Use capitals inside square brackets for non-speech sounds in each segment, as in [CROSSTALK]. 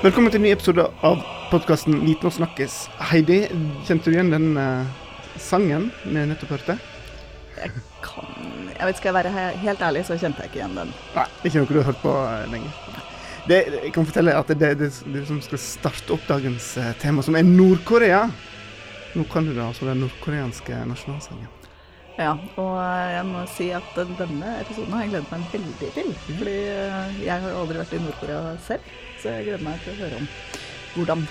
Velkommen til en ny episode av podkasten Viten og snakkes. Heidi, kjente du igjen den uh, sangen vi nettopp hørte? Jeg kan Jeg vet, Skal jeg være helt ærlig, så kjente jeg ikke igjen den. Nei, ikke noe du har hørt på uh, lenge. Det, jeg kan fortelle at det er det, det, som skal starte opp dagens uh, tema, som er Nord-Korea. Nå kan du da altså den nordkoreanske nasjonalsangen. Ja, og jeg må si at denne episoden har jeg gledet meg veldig til. Fordi jeg har aldri vært i Nord-Korea selv, så jeg gleder meg til å høre om hvordan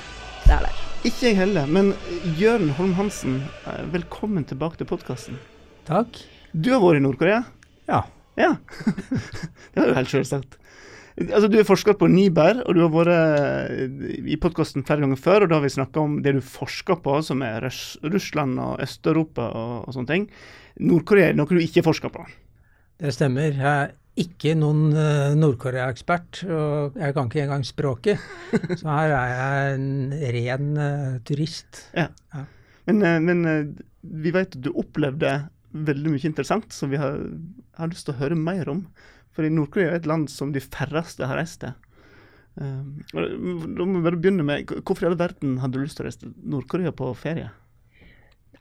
det er der. Ikke jeg heller, men Jørn Holm Hansen, velkommen tilbake til podkasten. Takk. Du har vært i Nord-Korea? Ja. Ja. [LAUGHS] det var jo helt selvsagt. Altså, du er forsker på Niber, og du har vært i podkasten flere ganger før. og Da har vi snakka om det du forsker på, som er Russland og Øst-Europa og, og, sånne ting. Nord-Korea er noe du ikke forsker på? Det stemmer. Jeg ikke noen uh, Nord-Korea-ekspert, og jeg kan ikke engang språket. [LAUGHS] Så her er jeg en ren uh, turist. Ja. ja. Men, uh, men vi vet at du opplevde veldig mye interessant som vi har, har lyst til å høre mer om. For Nord-Korea er et land som de færreste har reist til. Um, da må vi bare begynne med, Hvorfor i all verden hadde du lyst til å reise til Nord-Korea på ferie?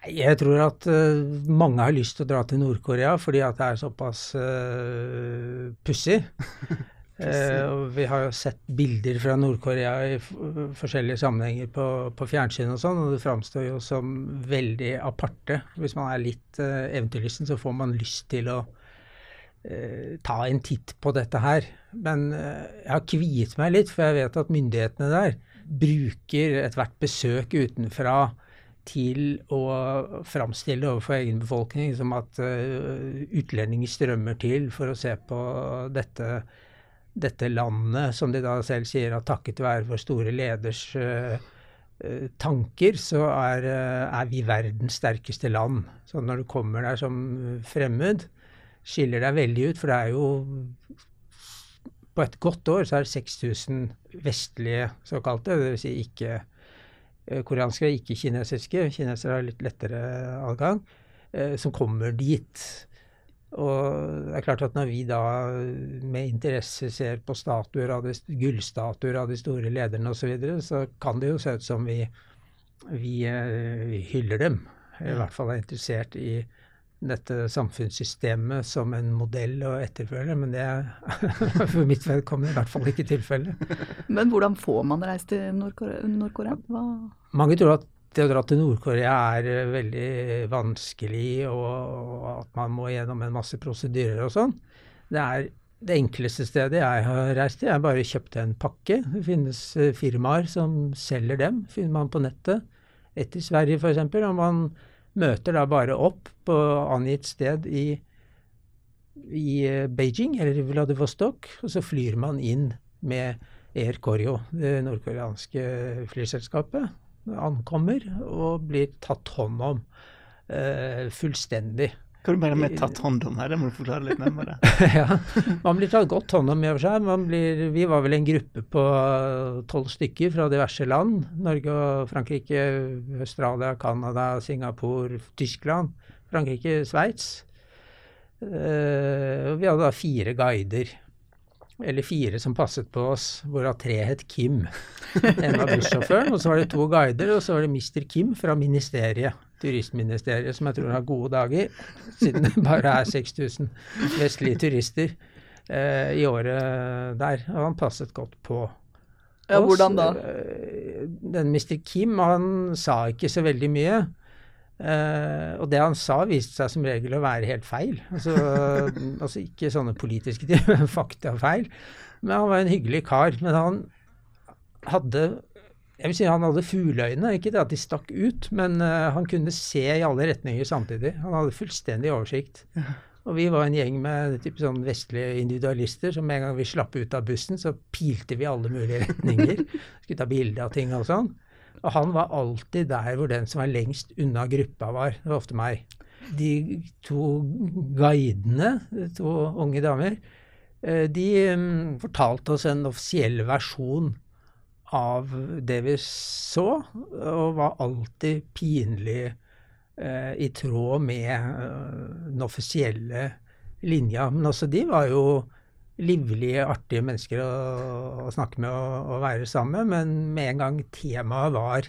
Jeg tror at uh, mange har lyst til å dra til Nord-Korea fordi at det er såpass uh, pussig. uh, vi har jo sett bilder fra Nord-Korea i forskjellige sammenhenger på, på fjernsyn og sånn, og det framstår jo som veldig aparte. Hvis man er litt uh, eventyrlysten, så får man lyst til å ta en titt på dette her. Men jeg har kviet meg litt, for jeg vet at myndighetene der bruker ethvert besøk utenfra til å framstille overfor egen befolkning som at uh, utlendinger strømmer til for å se på dette, dette, landet, som de da selv sier at takket være vår store leders uh, tanker, så er, er, vi verdens sterkeste land. Så når du kommer der som fremmed, skiller deg veldig ut, for det er jo På et godt år så er det 6000 vestlige såkalte, dvs. Si ikke Eh, koreanske, ikke kinesiske. Kinesere har litt lettere adgang. Eh, som kommer dit. Og det er klart at når vi da med interesse ser på statuer av de, gullstatuer av de store lederne osv., så, videre, så kan det jo se ut som vi, vi, eh, vi hyller dem. I hvert fall er interessert i dette samfunnssystemet som en modell å etterfølge, men det er [LAUGHS] for mitt vedkommende i hvert fall ikke tilfellet. [LAUGHS] Men hvordan får man reist til Nord-Korea? Mange tror at det å dra til Nord-Korea er eh, veldig vanskelig, og at man må gjennom en masse prosedyrer og sånn. Det er det enkleste stedet jeg har reist til. Jeg bare kjøpte en pakke. Det finnes eh, firmaer som selger dem, finner man på nettet. Et i Sverige f.eks. Og man møter da bare opp på angitt sted i, i eh, Beijing eller Vladivostok, og så flyr man inn med Air Koryo, det nordkoreanske flyselskapet. Ankommer og blir tatt hånd om eh, fullstendig. Hva du mener med tatt hånd om her? Det må du forklare litt nærmere. [LAUGHS] ja, Man blir tatt godt hånd om i og for seg. Blir, vi var vel en gruppe på tolv stykker fra diverse land. Norge og Frankrike, Australia, Canada, Singapore, Tyskland, Frankrike, Sveits. Uh, vi hadde da fire guider. Eller fire som passet på oss, hvorav tre het Kim. En var bussjåføren, og så var det to guider, og så var det Mr. Kim fra ministeriet turistministeriet, som jeg tror har gode dager, siden det bare er 6000 vestlige turister eh, i året der. Og han passet godt på oss. ja. Hvordan da? Eh, den Mr. Kim, han sa ikke så veldig mye. Eh, og det han sa, viste seg som regel å være helt feil. Altså, [LAUGHS] altså ikke sånne politiske ting, [LAUGHS] men faktafeil. Men han var en hyggelig kar. Men han hadde jeg vil si Han hadde fugleøyne, ikke det at de stakk ut, men uh, han kunne se i alle retninger samtidig. Han hadde fullstendig oversikt. Og vi var en gjeng med type sånn vestlige individualister som en gang vi slapp ut av bussen, så pilte vi alle mulige retninger. Skulle ta bilde av ting og sånn. Og han var alltid der hvor den som var lengst unna gruppa var. Det var ofte meg. De to guidene, to unge damer, eh, de um, fortalte oss en offisiell versjon av det vi så, og var alltid pinlig eh, i tråd med eh, den offisielle linja. Men også de var jo livlige, artige mennesker å, å snakke med og, og, være sammen med, men med en gang temaet var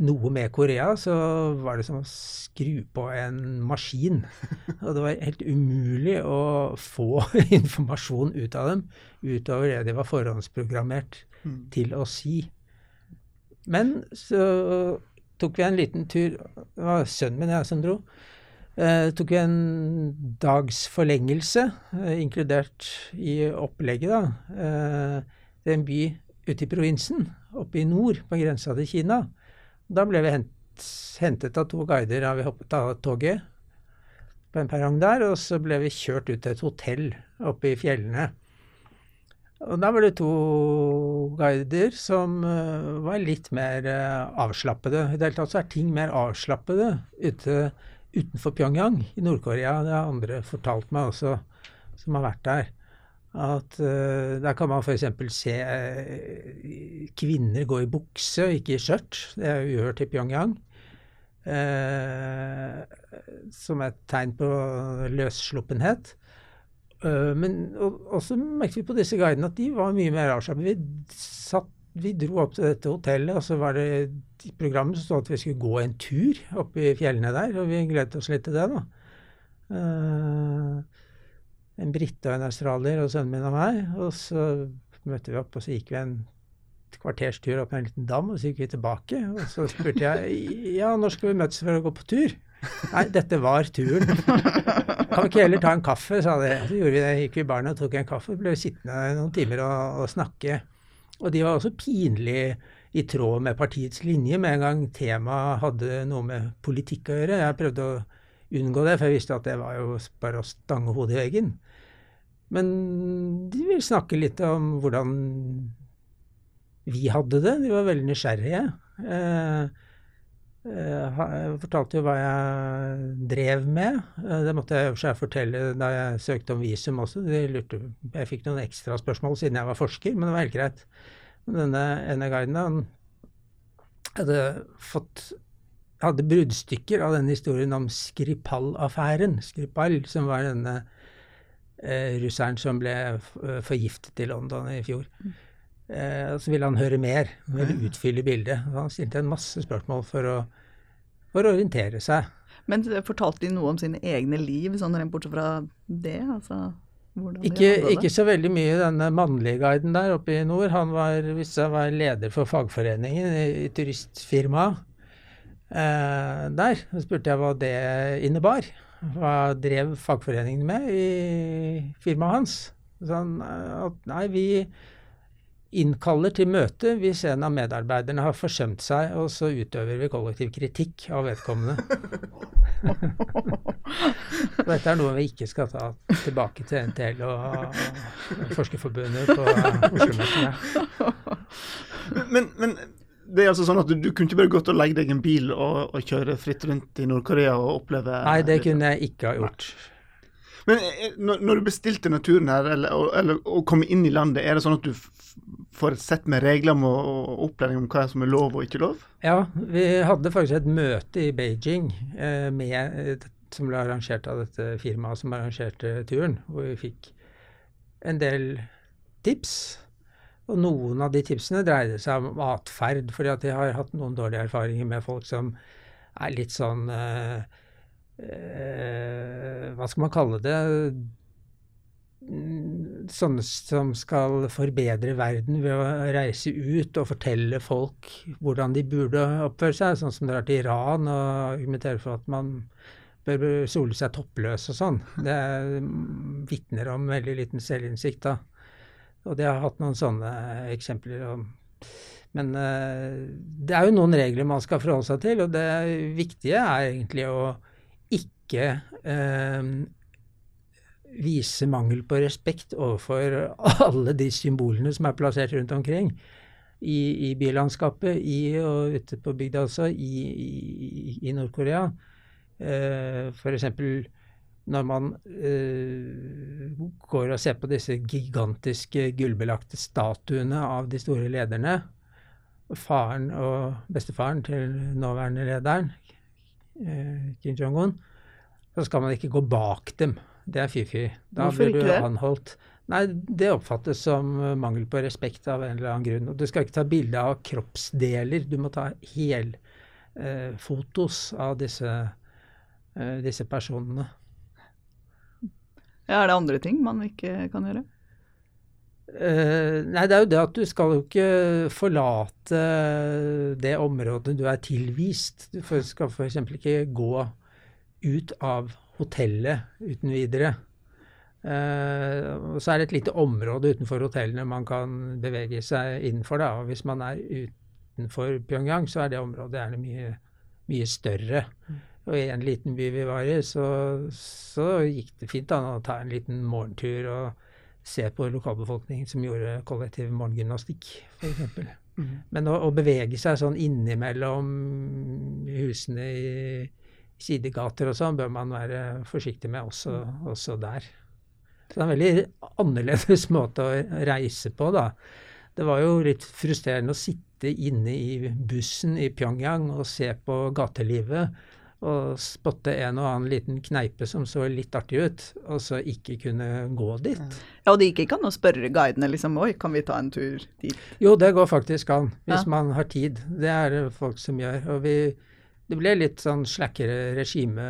noe med Korea, så var det som å skru på en maskin. [LAUGHS] Og det var helt umulig å få [LAUGHS] informasjon ut av dem utover det de var forhåndsprogrammert mm. til å si. Men så tok vi en liten tur Det var sønnen min jeg som dro. Eh, tok vi en dags forlengelse, eh, inkludert i opplegget, da. Eh, det er en by ute i provinsen, oppe i nord, på grensa til Kina. Da ble vi hent, hentet av to guider da vi hoppet av toget på en perrong der, og så ble vi kjørt ut til et hotell oppe i fjellene. Og da var det to guider som uh, var litt mer uh, avslappede. I det hele tatt så er ting mer avslappede ute, utenfor Pyongyang i Nord-Korea. Det har andre fortalt meg også, som har vært der. At uh, Der kan man f.eks. se kvinner gå i bukse og ikke i skjørt. Det er uhørt i Pyongyang. Uh, som et tegn på løssluppenhet. Men også merket vi på disse guidene at de var mye mer avslappet. Vi, vi dro opp til dette hotellet, og så var det i programmet som stod at vi skulle gå en tur opp i fjellene der. Og vi gledet oss litt til det, da. Uh, en brite og en australier og sønnen min og meg. Og så møtte vi opp, og så gikk vi en kvarters tur opp en liten dam, og så gikk vi tilbake. Og så spurte jeg ja, når skal vi møtes for å gå på tur? Nei, dette var turen. Kan vi ikke heller ta en kaffe, sa de. Så gjorde vi det. Gikk vi i baren og tok en kaffe. Ble sittende noen timer og, og snakke. Og de var også pinlig i tråd med partiets linje med en gang temaet hadde noe med politikk å gjøre. Jeg prøvde å unngå det, for jeg visste at det var jo bare å stange hodet i veggen. Men de ville snakke litt om hvordan vi hadde det. De var veldig nysgjerrige. Eh, jeg fortalte jo hva jeg drev med. Eh, det måtte jeg seg fortelle da jeg søkte om visum også. Lurte, jeg fikk noen ekstra spørsmål siden jeg var forsker, men det var helt greit. Denne ene guiden han hadde fått hadde bruddstykker av denne historien om Skripal-affæren. Skripal, som var denne eh, russeren som ble eh, forgiftet i London i fjor. Eh, så ville han høre mer, han ville utfylle bildet. Han stilte en masse spørsmål for å, for å orientere seg. Men fortalte de noe om sine egne liv, sånn rent bortsett fra det? altså... Ikke, ikke, så veldig mye denne mannlige guiden der oppe i nord. Han var, hvis jeg var leder for fagforeningen i, i turistfirmaet eh, der. Så spurte jeg hva det innebar. Hva drev fagforeningen med i firmaet hans? Sånn at nei, vi innkaller til møte hvis en av medarbeiderne har forsømt seg, og så utøver vi kollektiv kritikk av vedkommende. Dette er noe vi ikke skal ta tilbake til NTL og, Forskerforbundet på Oslo-møtene. Men, men, det er altså sånn at du, du kunne ikke bare gått og legge deg en bil og, og kjøre fritt rundt i Nord-Korea og oppleve Nei, det kunne jeg ikke ha gjort. Nei. Men eh, når, du bestilte naturen her, eller, eller og kom inn i landet, er det sånn at du får et sett med regler og opplæring om hva som er lov og ikke lov? Ja, vi hadde faktisk et møte i Beijing eh, med, som ble arrangert av dette firmaet som arrangerte turen, hvor vi fikk en del tips. Og noen av de tipsene dreide seg om atferd, fordi at jeg har hatt noen dårlige erfaringer med folk som er litt sånn eh, eh, Hva skal man kalle det? Sånne som skal forbedre verden ved å reise ut og fortelle folk hvordan de burde oppføre seg, sånn som drar til Iran og argumenterer for at man bør sole seg toppløs og sånn. Det vitner om veldig liten selvinnsikt. da. Og det har hatt noen sånne eksempler. men uh, det er jo noen regler man skal forholde seg til, og det viktige er egentlig å ikke eh, vise mangel på respekt overfor [LAUGHS] alle de symbolene som er plassert rundt omkring i, i bylandskapet i, og ute på bygda også, i, i, i Nord-Korea. Eh, F.eks. når man eh, går og ser på disse gigantiske gullbelagte statuene av de store lederne. Faren og bestefaren til nåværende lederen, eh, Kim Jong-un så skal man ikke gå bak dem Det er fy-fy. Da Hvorfor blir du det? anholdt. Nei, det oppfattes som eh, mangel på respekt av en eller annen grunn. Og du skal ikke ta bilde av kroppsdeler, du må ta helfotos eh, av disse, eh, disse personene. Ja, er det andre ting man ikke kan gjøre? Uh, nei, det er jo det at du skal jo ikke forlate det området du er tilvist. Du skal f.eks. ikke gå ut av hotellet uten videre. Uh, og så er det et lite område utenfor hotellene man kan bevege seg innenfor. Da. Og hvis man er utenfor Pyongyang, så er det området gjerne mye, mye større. Og i en liten by vi var i, så, så gikk det fint an å ta en liten morgentur og se på lokalbefolkningen som gjorde kollektiv morgengymnastikk, f.eks. Mm. Men å, å bevege seg sånn innimellom husene i sidegater og sånn, bør man være forsiktig med også, også der. Så det er en veldig annerledes [LAUGHS] måte å reise på, da. Det var jo litt frustrerende å sitte inne i bussen i Pyongyang og se på gatelivet og spotte en og annen liten kneipe som så litt artig ut, og så ikke kunne gå dit. Ja, og det gikk ikke an å spørre guidene liksom Oi, kan vi ta en tur dit? Jo, det går faktisk an, hvis Ja. man har tid. Det er det folk som gjør. Og vi, det ble litt sånn slakkere regime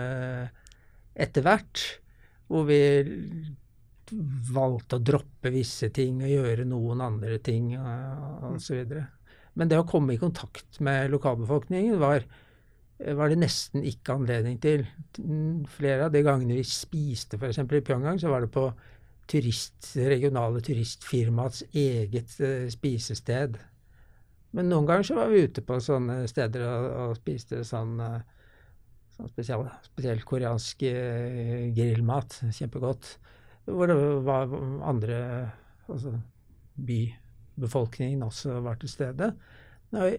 etter hvert, hvor vi valgte å droppe visse ting og gjøre noen andre ting osv. Men det å komme i kontakt med lokalbefolkningen var, var det nesten ikke anledning til. Flere av de gangene vi spiste f.eks. i Pyongyang, så var det på turist, regionale turistfirmaets eget eh, spisested. Men noen ganger så var vi ute på sånne steder og, og spiste sånn, eh, sånn spesiell, spesiell koreansk eh, grillmat. Kjempegodt. Hvor det var andre altså bybefolkningen også var til stede. I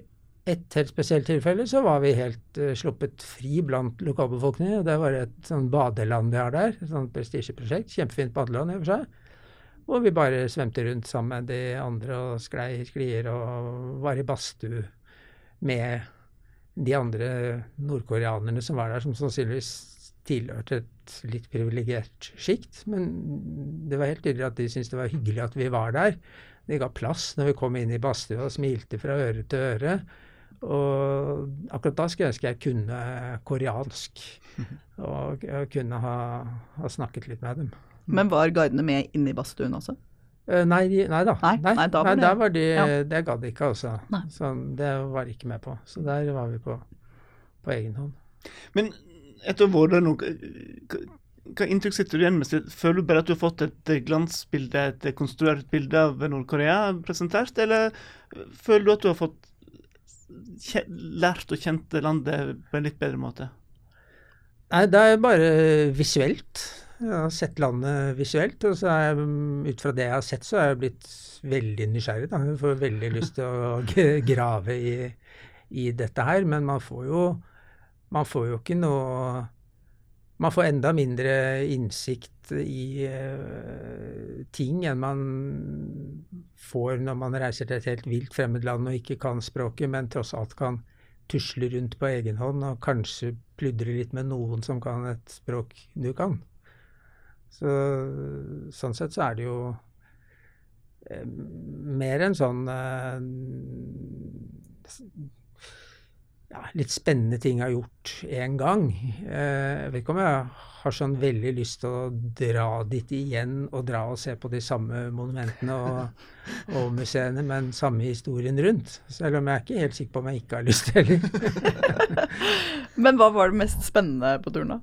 et helt spesielt tilfelle så var vi helt uh, sluppet fri blant lokalbefolkningen. Det var et sånn badeland vi har der. Et sånt prestisjeprosjekt. Kjempefint badeland i og for seg. Hvor vi bare svømte rundt sammen med de andre og sklei i sklier og var i badstue med de andre nordkoreanerne som var der, som sannsynligvis tilhørte et litt privilegert sjikt. Men det var helt tydelig at de syntes det var hyggelig at vi var der. De ga plass når vi kom inn i badstua og smilte fra øre til øre. Og akkurat da skulle jeg ønske jeg kunne koreansk. [LAUGHS] Og jeg kunne ha, ha snakket litt med dem. Men var guidene med inn i badstuen også? Eh, nei, nei da. Nei, nei, da var det- der var de, ja. Det gadd de ikke, altså. Så det var de ikke med på. Så der var vi på, på egen hånd. Men etter nå, hva- hva inntrykk sitter du igjen med? Føler du bare at du har fått et glansbilde, et konstruert bilde av Nord-Korea presentert, eller føler du at du har fått lært og kjent landet på en litt bedre måte? Nei, det er bare visuelt. Jeg har sett landet visuelt, og så jeg, ut fra det jeg har sett, så er jeg blitt veldig nysgjerrig. Da. Jeg får veldig [LAUGHS] lyst til å grave i, i dette her, men man får jo man får jo ikke noe Man får enda mindre innsikt i uh, ting enn man får når man reiser til et helt vilt fremmed land og ikke kan språket, men tross alt kan tusle rundt på egen hånd og kanskje pludre litt med noen som kan et språk du kan. Så, sånn sett så er det jo eh, mer en sånn eh, ja, litt spennende ting jeg har gjort én gang. Eh, jeg vet ikke om jeg har sånn veldig lyst til å dra dit igjen og dra og se på de samme monumentene og, [LAUGHS] og museene, men samme historien rundt. Selv om jeg er ikke helt sikker på om jeg ikke har lyst heller. [LAUGHS] Men hva var det mest spennende på turen, da?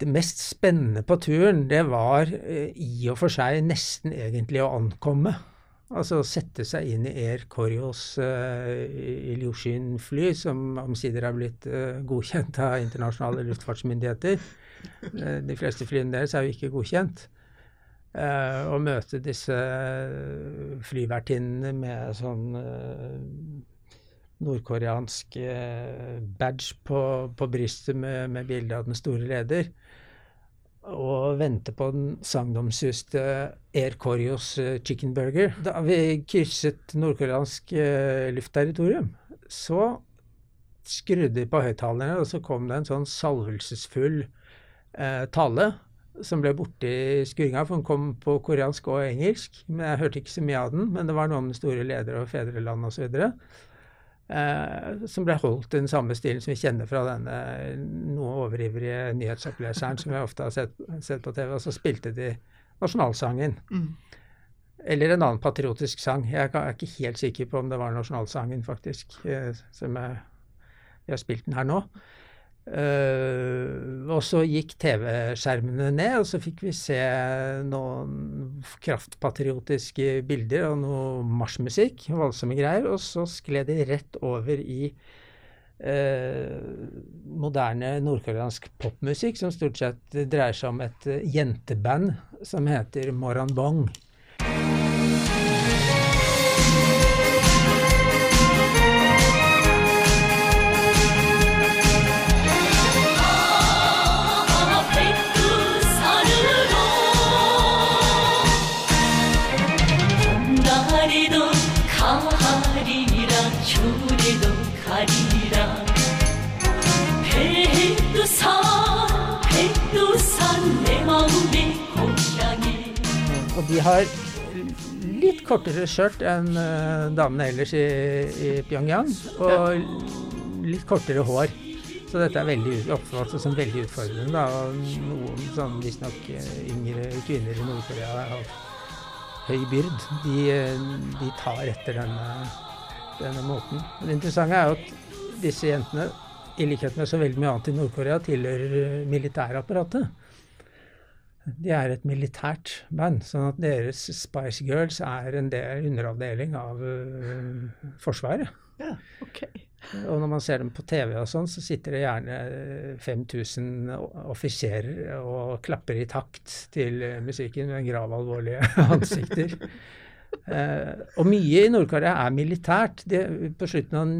Det mest spennende på turen, det var eh, i og for seg nesten egentlig å ankomme. Altså å sette seg inn i Air Koryos uh, Ilyushin-fly, som omsider er blitt uh, godkjent av internasjonale luftfartsmyndigheter. Uh, de fleste flyene deres er jo ikke godkjent. Uh, Å møte disse flyvertinnene med sånn eh, nordkoreansk eh, badge på, på brystet med, med bilde av den store leder. Og vente på den sagnomsuste Air Koryos eh, chicken burger. Da vi krysset nordkoreansk eh, luftterritorium, så skrudde de på høyttalerne, og så kom det en sånn salvelsesfull eh, tale som ble borte i skuringa, for den kom på koreansk og engelsk. Men jeg hørte ikke så mye av den. Men det var noe om store leder og fedreland osv. Eh, som ble holdt i den samme stilen som vi kjenner fra denne noe overivrige nyhetsoppleseren som vi ofte har sett, sett, på TV. Og så spilte de nasjonalsangen. Mm. Eller en annen patriotisk sang. Jeg er ikke helt sikker på om det var nasjonalsangen, faktisk, eh, som jeg, jeg har spilt den her nå. Uh, og så gikk TV-skjermene ned, og så fikk vi se noen kraftpatriotiske bilder og noe marsjmusikk, voldsomme greier. Og så skled de rett over i uh, moderne nordkoreansk popmusikk, som stort sett dreier seg om et jenteband som heter Moranbong. Og de har litt kortere skjørt enn uh, damene ellers i, i, Pyongyang. Og litt kortere hår. Så dette er veldig oppfattet som veldig utfordrende. Da. Og noen sånn visstnok uh, yngre kvinner i Nord-Korea har høy byrd. De, uh, de, tar etter denne, denne måten. Det interessante er jo at disse jentene, i likhet med så veldig mye annet i Nord-Korea, tilhører militærapparatet. De er et militært band, sånn at deres Spice Girls er en del, underavdeling av uh, Forsvaret. Ja, ok. Og når man ser dem på TV og sånn, så sitter det gjerne 5000 offiserer og klapper i takt til musikken med gravalvorlige [LAUGHS] ansikter. uh, og mye i Nord-Korea er militært. De, på slutten av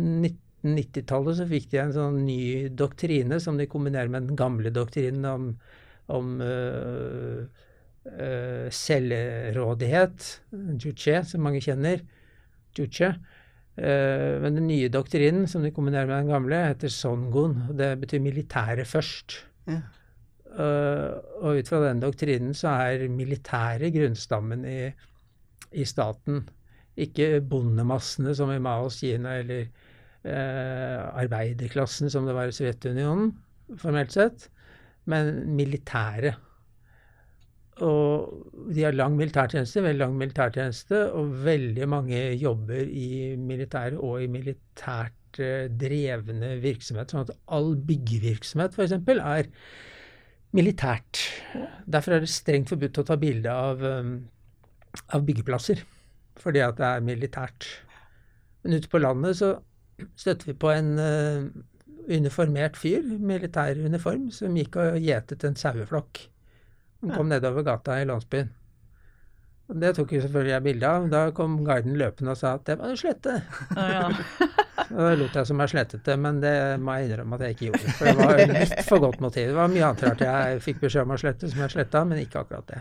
1990-tallet så fikk de en sånn ny doktrine som de kombinerer med den gamle doktrinen om om uh, uh, selvrådighet, juche, som mange kjenner. Juche. Uh, men den nye doktrinen, som de kombinerer med den gamle, heter songun. og Det betyr militæret først. Ja. og ut fra den doktrinen så er militæret grunnstammen i, i staten. Ikke bondemassene som i Maos Kina, eller arbeiderklassen som det var i Sovjetunionen, formelt sett men militære. Og de har lang militærtjeneste, veldig lang militærtjeneste, og veldig mange jobber i militæret og i militært eh, drevne virksomhet. Sånn at all byggevirksomhet f.eks. er militært. Derfor er det strengt forbudt å ta bilde av, um, av byggeplasser, fordi at det er militært. Men ute på landet så støtter vi på en uh, uniformert fyr, militær uniform, som gikk og gjetet en saueflokk. Han kom ja. nedover gata i landsbyen. Og Det tok jo selvfølgelig jeg bilde av. Da kom guiden løpende og sa at det var en slette. Ja, ja. [LAUGHS] da lot jeg som jeg slettet det, men det må jeg innrømme at jeg ikke gjorde. For det var litt for godt motiv. Det var mye annet rart jeg fikk beskjed om å slette som jeg sletta, men ikke akkurat det.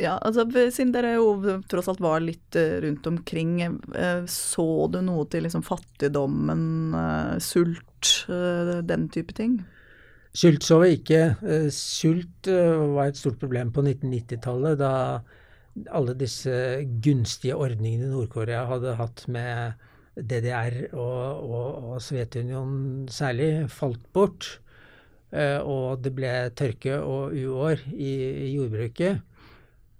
Ja, altså Siden dere jo tross alt var litt eh, rundt omkring, eh, så du noe til liksom fattigdommen, eh, sult? Den type ting? Sult så vi ikke. Sult var et stort problem på 1990-tallet, da alle disse gunstige ordningene Nord-Korea hadde hatt med DDR og, og, og Sovjetunionen særlig, falt bort. Og det ble tørke og uår i, i jordbruket.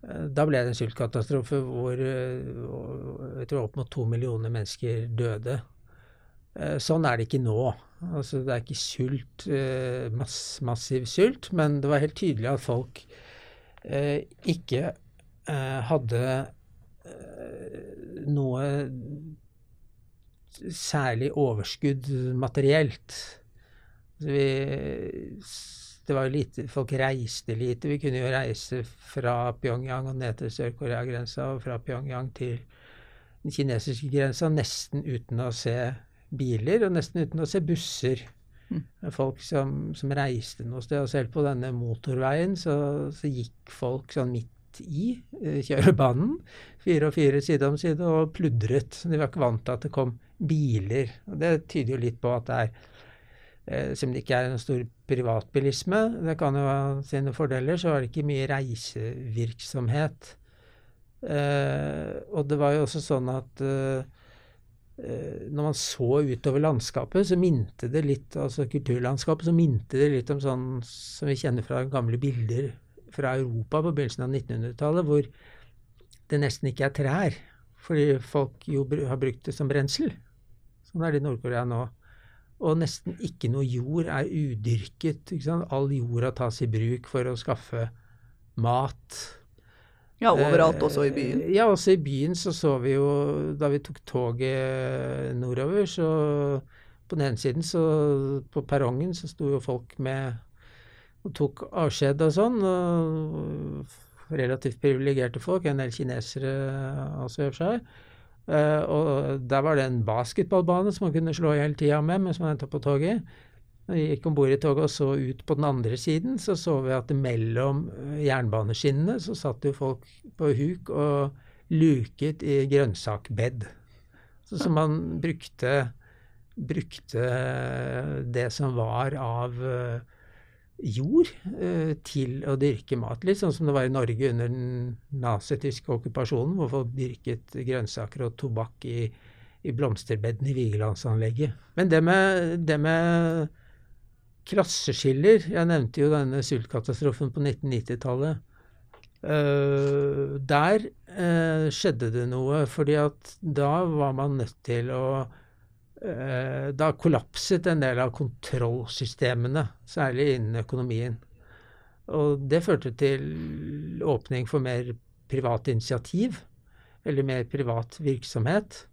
Da ble det en sultkatastrofe hvor jeg tror opp mot to millioner mennesker døde. Sånn er det ikke nå. Altså, det er ikke sult, eh, mass, massiv sult, men det var helt tydelig at folk eh, ikke eh, hadde eh, noe særlig overskudd materielt. Vi, det var lite, Folk reiste lite. Vi kunne jo reise fra Pyongyang og ned til Sør-Korea-grensa, og fra Pyongyang til den kinesiske grensa nesten uten å se biler, og nesten uten å se busser. Mm. Folk som, som, reiste noe sted. Og selv på denne motorveien så, så gikk folk sånn midt i uh, kjørebanen, fire og fire side om side, og pludret. De var ikke vant til at det kom biler. Og det tyder jo litt på at det er eh, Selv det ikke er en stor privatbilisme, det kan jo ha sine fordeler, så var det ikke mye reisevirksomhet. Eh, og det var jo også sånn at eh, eh, når man så utover landskapet, så minte det litt altså kulturlandskapet, så minte det litt om sånn som vi kjenner fra gamle bilder fra Europa på begynnelsen av 1900-tallet, hvor det nesten ikke er trær. Fordi folk jo har brukt det som brensel. Sånn er det i Nord-Korea nå. Og nesten ikke noe jord er udyrket. All jorda tas i bruk for å skaffe mat. Ja, overalt, eh, også i byen? Ja, også i byen så så vi jo Da vi tok toget nordover, så på den ene siden, så på perrongen, så sto jo folk med og tok avskjed og sånn. og Relativt privilegerte folk, en del kinesere også i og for seg. Uh, og der var det en basketballbane som man kunne slå hele tida med mens man venta på toget. Vi gikk om bord i toget og så ut på den andre siden, så så vi at mellom eh, jernbaneskinnene så satt jo folk på huk og luket i grønnsakbed. Så, så man brukte, brukte det som var av uh, jord eh, til å dyrke mat. Litt sånn som det var i Norge under den nazityske okkupasjonen, hvor folk dyrket grønnsaker og tobakk i, i blomsterbedene i Vigelandsanlegget. Men det med, det med klasseskiller Jeg nevnte jo denne sultkatastrofen på 1990-tallet. Uh, eh, der uh, skjedde det noe, fordi at da var man nødt til å Eh, da kollapset en del av kontrollsystemene, særlig innen økonomien. Og det førte til åpning for mer privat initiativ, eller mer privat virksomhet.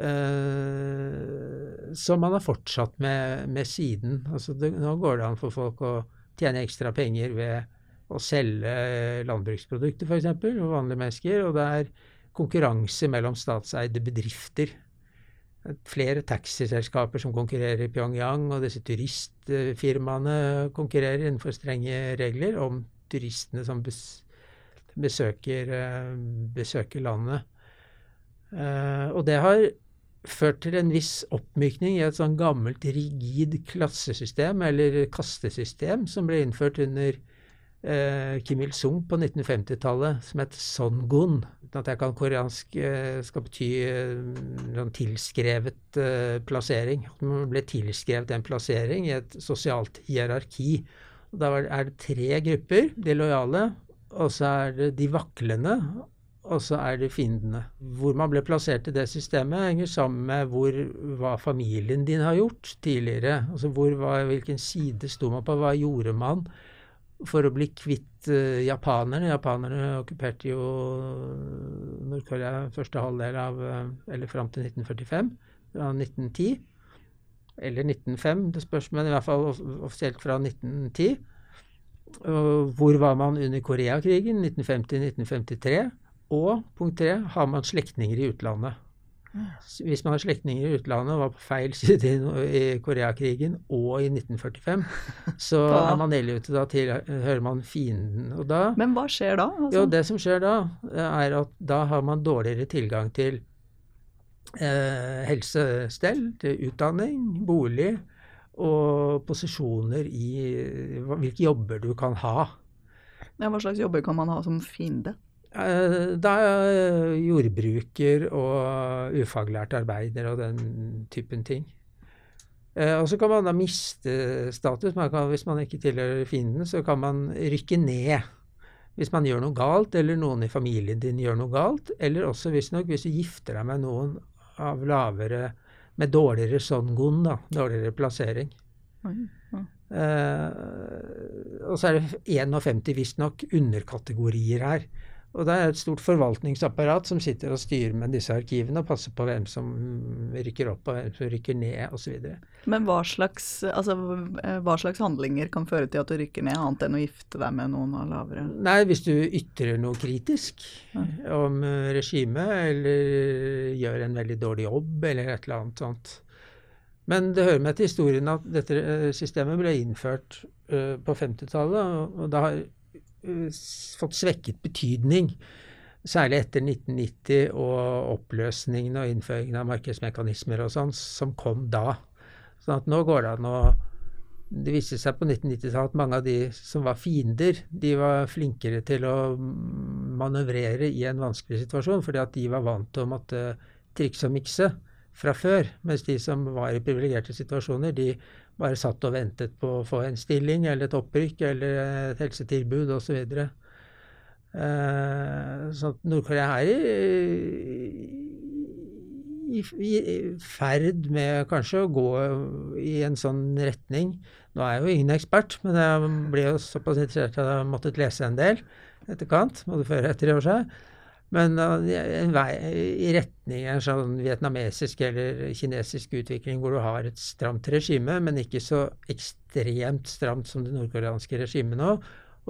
Eh, som man har fortsatt med, med siden. Altså det, nå går det an for folk å tjene ekstra penger ved å selge landbruksprodukter, f.eks., og vanlige mennesker. Og det er konkurranse mellom statseide bedrifter flere taxiselskaper som konkurrerer i Pyongyang, og disse turistfirmaene konkurrerer innenfor strenge regler om turistene som besøker, eh, besøker landet. Eh, og det har ført til en viss oppmykning i et sånn gammelt, rigid klassesystem, eller kastesystem, som ble innført under Kim Il-sung på 1950-tallet, som het Songun uten at jeg kan koreansk, eh, skal bety noen eh, tilskrevet uh, plassering. Man ble tilskrevet en plassering i et sosialt hierarki. Da er det tre grupper. De lojale, og så er det de vaklende, og så er det fiendene. Hvor man ble plassert i det systemet, henger sammen med hvor, hva familien din har gjort tidligere. Altså hvor, hva, hvilken side sto man på, hva gjorde man? For å bli kvitt uh, japanerne. Japanerne okkuperte jo Nord-Korea første halvdel av uh, Eller fram til 1945. Fra 1910. Eller 1905, det spørs, men i hvert fall offisielt fra 1910. Og hvor var man under Koreakrigen? 1950-1953. Og punkt tre, har man slektninger i utlandet? Hvis man har slektninger i utlandet og var på feil [LAUGHS] side i Koreakrigen og i 1945, [LAUGHS] så er man ille ute. Da hører man fienden. Da, Men hva skjer da? Altså? Jo, det som skjer da, er at da har man dårligere tilgang til eh, helsestell, til utdanning, bolig og posisjoner i hvilke jobber du kan ha. Ja, hva slags jobber kan man ha som fiende? Eh, da er jordbruker og ufaglært arbeider og den typen ting. Eh, og så kan man da miste status. Man kan, hvis man ikke tilhører fienden, så kan man rykke ned. Hvis man gjør noe galt, eller noen i familien din gjør noe galt. Eller også visstnok hvis du gifter deg med noen av lavere Med dårligere songun, da. Dårligere plassering. Mm, mm. Eh, og så er det 51 visstnok underkategorier her. Og det er et stort forvaltningsapparat som sitter og styrer med disse arkivene og passer på hvem som rykker opp og hvem som rykker ned osv. Men hva slags, altså, hva slags, handlinger kan føre til at du rykker ned, annet enn å gifte deg med noen av lavere Nei, hvis du ytrer noe kritisk ja. om regimet, eller gjør en veldig dårlig jobb, eller et eller annet sånt. Men det hører med til historien at dette systemet ble innført uh, på 50-tallet, og da har Eh, fått svekket betydning. Særlig etter 1990 og oppløsningen og innføringen av markedsmekanismer og sånn, som kom da. Sånn at nå går det an å det viste seg på 1990-tallet at mange av de som var fiender, de var flinkere til å manøvrere i en vanskelig situasjon, fordi at de var vant til å måtte trikse og mikse fra før. Mens de som var i privilegerte situasjoner, de bare satt og ventet på å få en stilling eller et opprykk eller et helsetilbud osv. Så, eh, så Nord-Korea er i, i, i ferd med kanskje å gå i en sånn retning. Nå er jeg jo ingen ekspert, men jeg ble jo såpass interessert at jeg måttet lese en del etterkant, både før og etter i år siden. Men uh, en vei i retning en sånn vietnamesisk eller kinesisk utvikling hvor du har et stramt regime, men ikke så ekstremt stramt som det nordkoreanske regimet nå,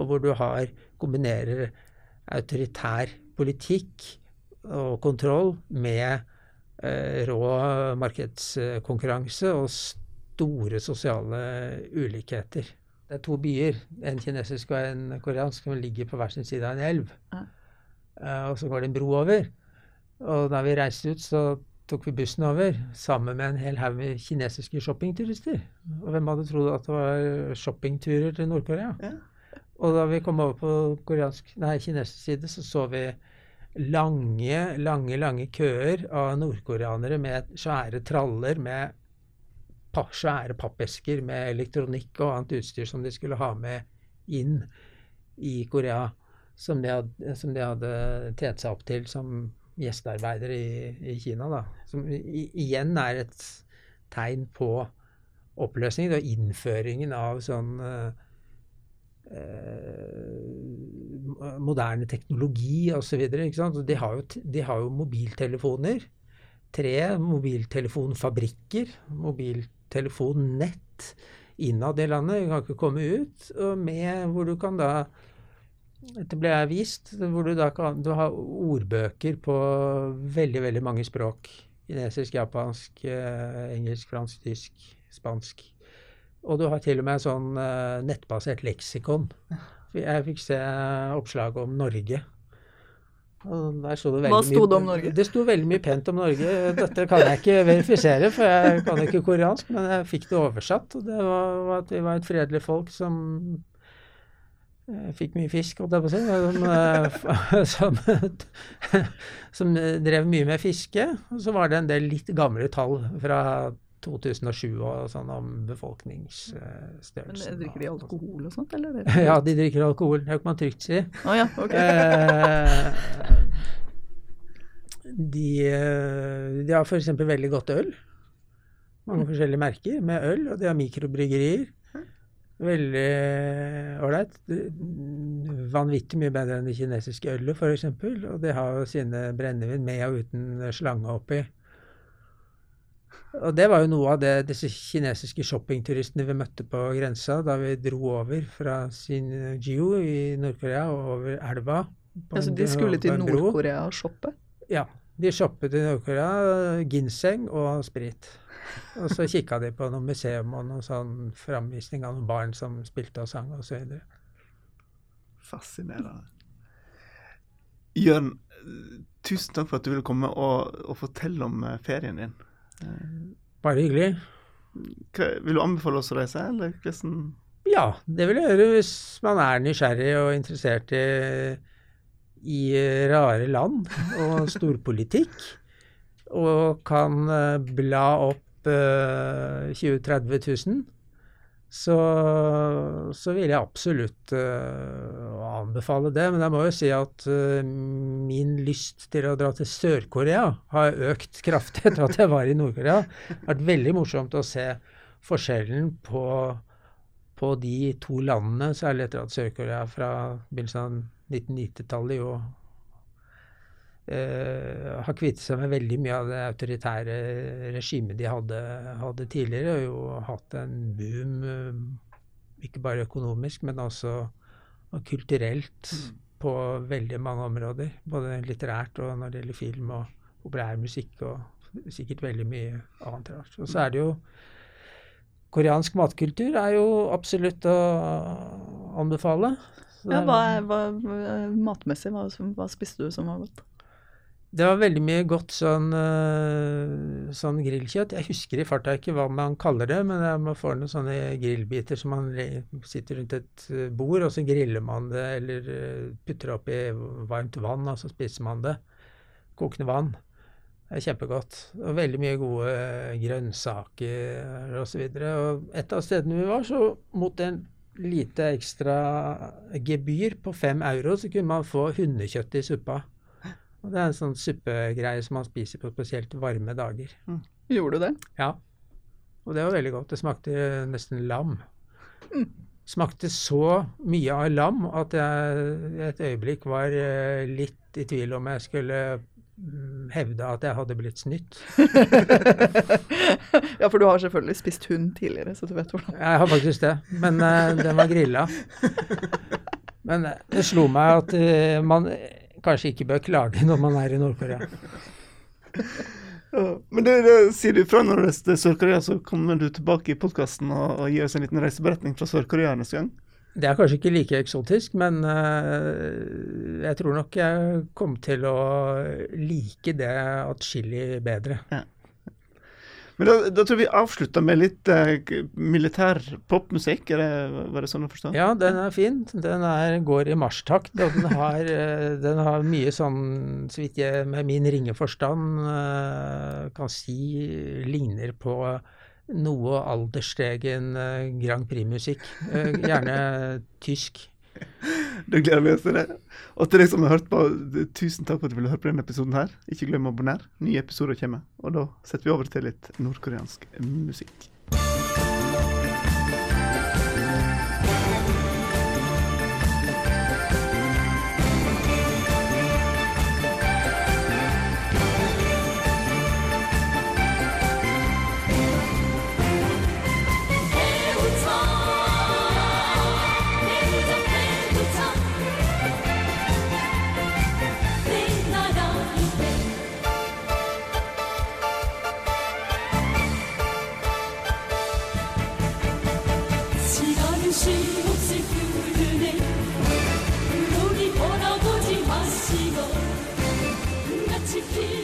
og hvor du har kombinerer autoritær politikk og kontroll med Eh, rå markedskonkurranse og store sosiale ulikheter. Det er to byer, en kinesisk og en koreansk, som ligger på hver sin side av en elv. Ja. Uh, og så går det en bro over. Og da vi reiste ut, så tok vi bussen over sammen med en hel haug med kinesiske shoppingturister. Og hvem hadde trodd at det var shoppingturer til Nord-Korea? Ja. Og da vi kom over på koreansk, nei, kinesisk side, så så vi lange, lange, lange køer av nordkoreanere med svære traller med pa svære pappesker med elektronikk og annet utstyr som de skulle ha med inn i Korea, som de hadde, som de hadde tjent seg opp til som gjestearbeidere i, i Kina. Da. Som i, igjen er et tegn på oppløsningen og innføringen av sånn uh, Eh, moderne teknologi osv. De, har jo, de har jo mobiltelefoner. Tre mobiltelefonfabrikker, mobiltelefonnett innad i landet. kan ikke komme ut. Og med hvor du kan da Dette ble jeg vist. Hvor du da kan du har ordbøker på veldig, veldig mange språk. Kinesisk, japansk, eh, engelsk, fransk, tysk, spansk. Og du har til og med sånn uh, nettbasert leksikon. Jeg fikk se oppslaget om Norge. sto Hva sto det om Norge? Det sto veldig mye pent om Norge. Dette kan jeg ikke verifisere, for jeg kan ikke koreansk, men jeg fikk det oversatt. Og det var at vi var et fredelig folk som eh, fikk mye fisk, holdt jeg på å si. Som, [LAUGHS] som, som, drev mye med fiske. Og så var det en del litt gamle tall fra 2007 og sånn om befolkningsstørrelsen. Men Drikker de alkohol og sånt, eller? [LAUGHS] ja, de drikker alkohol. Det kan man trygt si. Oh, ja, okay. Eh, de, eh, de har f.eks. veldig godt øl. Mange forskjellige merker med øl, og de har mikrobryggerier. Veldig ålreit. Vanvittig mye bedre enn det kinesiske ølet, f.eks. Og de har jo sine brennevin med og uten slange oppi. Og det var jo noe av det disse kinesiske shoppingturistene vi møtte på grensa da vi dro over fra Sinjiu i Nord-Korea og over elva. Ja, så de skulle til Nord-Korea og shoppe? Ja. De shoppet i Nord-Korea ginseng og sprit. Og så kikka de på noe museum og noen sånn framvisning av noen barn som spilte og sang osv. Fascinerende. Jørn, tusen takk for at du ville komme og, og fortelle om eh, ferien din. Bare hyggelig. Hva, vil du anbefale oss å reise, eller hvordan Ja, det vil jeg gjøre hvis man er nysgjerrig og interessert i, i rare land og storpolitikk. og kan bla opp 20 000-30 000 så, så vil jeg absolutt uh, anbefale det. Men jeg må jo si at uh, min lyst til å dra til Sør-Korea har økt [LAUGHS] kraftig etter at jeg var i Nord-Korea. Det har vært veldig morsomt å se forskjellen på, på de to landene, særlig etter at Sør-Korea fra begynnelsen av 1990-tallet jo har kvittet seg med veldig mye av det autoritære regimet de hadde, hadde tidligere, og jo hatt en boom, uh, ikke bare økonomisk, men også kulturelt på veldig mange områder. Både litterært og når det gjelder film og populærmusikk og sikkert veldig mye annet rart. Og så er det jo Koreansk matkultur er jo absolutt å anbefale. Ja, hva, hva, matmessig, hva, hva spiste du som var godt? Det var veldig mye godt sånn, eh, sånn grillkjøtt. Jeg husker i farta ikke hva man kaller det, men man får noen sånne grillbiter som man sitter rundt et eh, bord, og så griller man det eller putter opp oppi varmt vann, og så spiser man det. Kokende vann. Det er kjempegodt. Og veldig mye gode eh, grønnsaker osv. Og, og et av stedene vi var, så mot en lite ekstra gebyr på fem euro, så kunne man få hundekjøtt i suppa. Og det er en sånn suppegreie som man spiser på spesielt varme dager. Gjorde du det? Ja. Og det var veldig godt. Det smakte nesten lam. Smakte så mye av lam at jeg et øyeblikk var eh, litt i tvil om jeg skulle mm, hevde at jeg hadde blitt snytt. [LAUGHS] Ja, for du har selvfølgelig spist hund tidligere, så du vet hvordan. Jeg har faktisk det, men uh, den var grilla. [LAUGHS] Men eh, det slo meg at uh, man kanskje ikke bør klage når man er i Nord-Korea. Ja, men det, det sier du fra når du reiser til Sør-Korea, så kommer du tilbake i podkasten og, og gir oss en liten reiseberetning fra Sør-Korea neste gang. Det er kanskje ikke like eksotisk, men uh, jeg tror nok jeg kom til å like det atskillig bedre. Men da, da tror jeg vi avslutter med litt uh, militær popmusikk. Var det sånn å forstå? Ja, den er fin. Den er, går i marsjtakt, og den har, eh, den har mye sånn, så vidt jeg med min ringe forstand uh, kan si, ligner på noe aldersstegen Grand Prix-musikk. Gjerne tysk. Da gleder vi oss til det. Og til deg som har hørt på, tusen takk for at du ville høre på denne episoden her. Ikke glem å abonnere. Nye episoder kommer. Og da setter vi over til litt nordkoreansk musikk. feel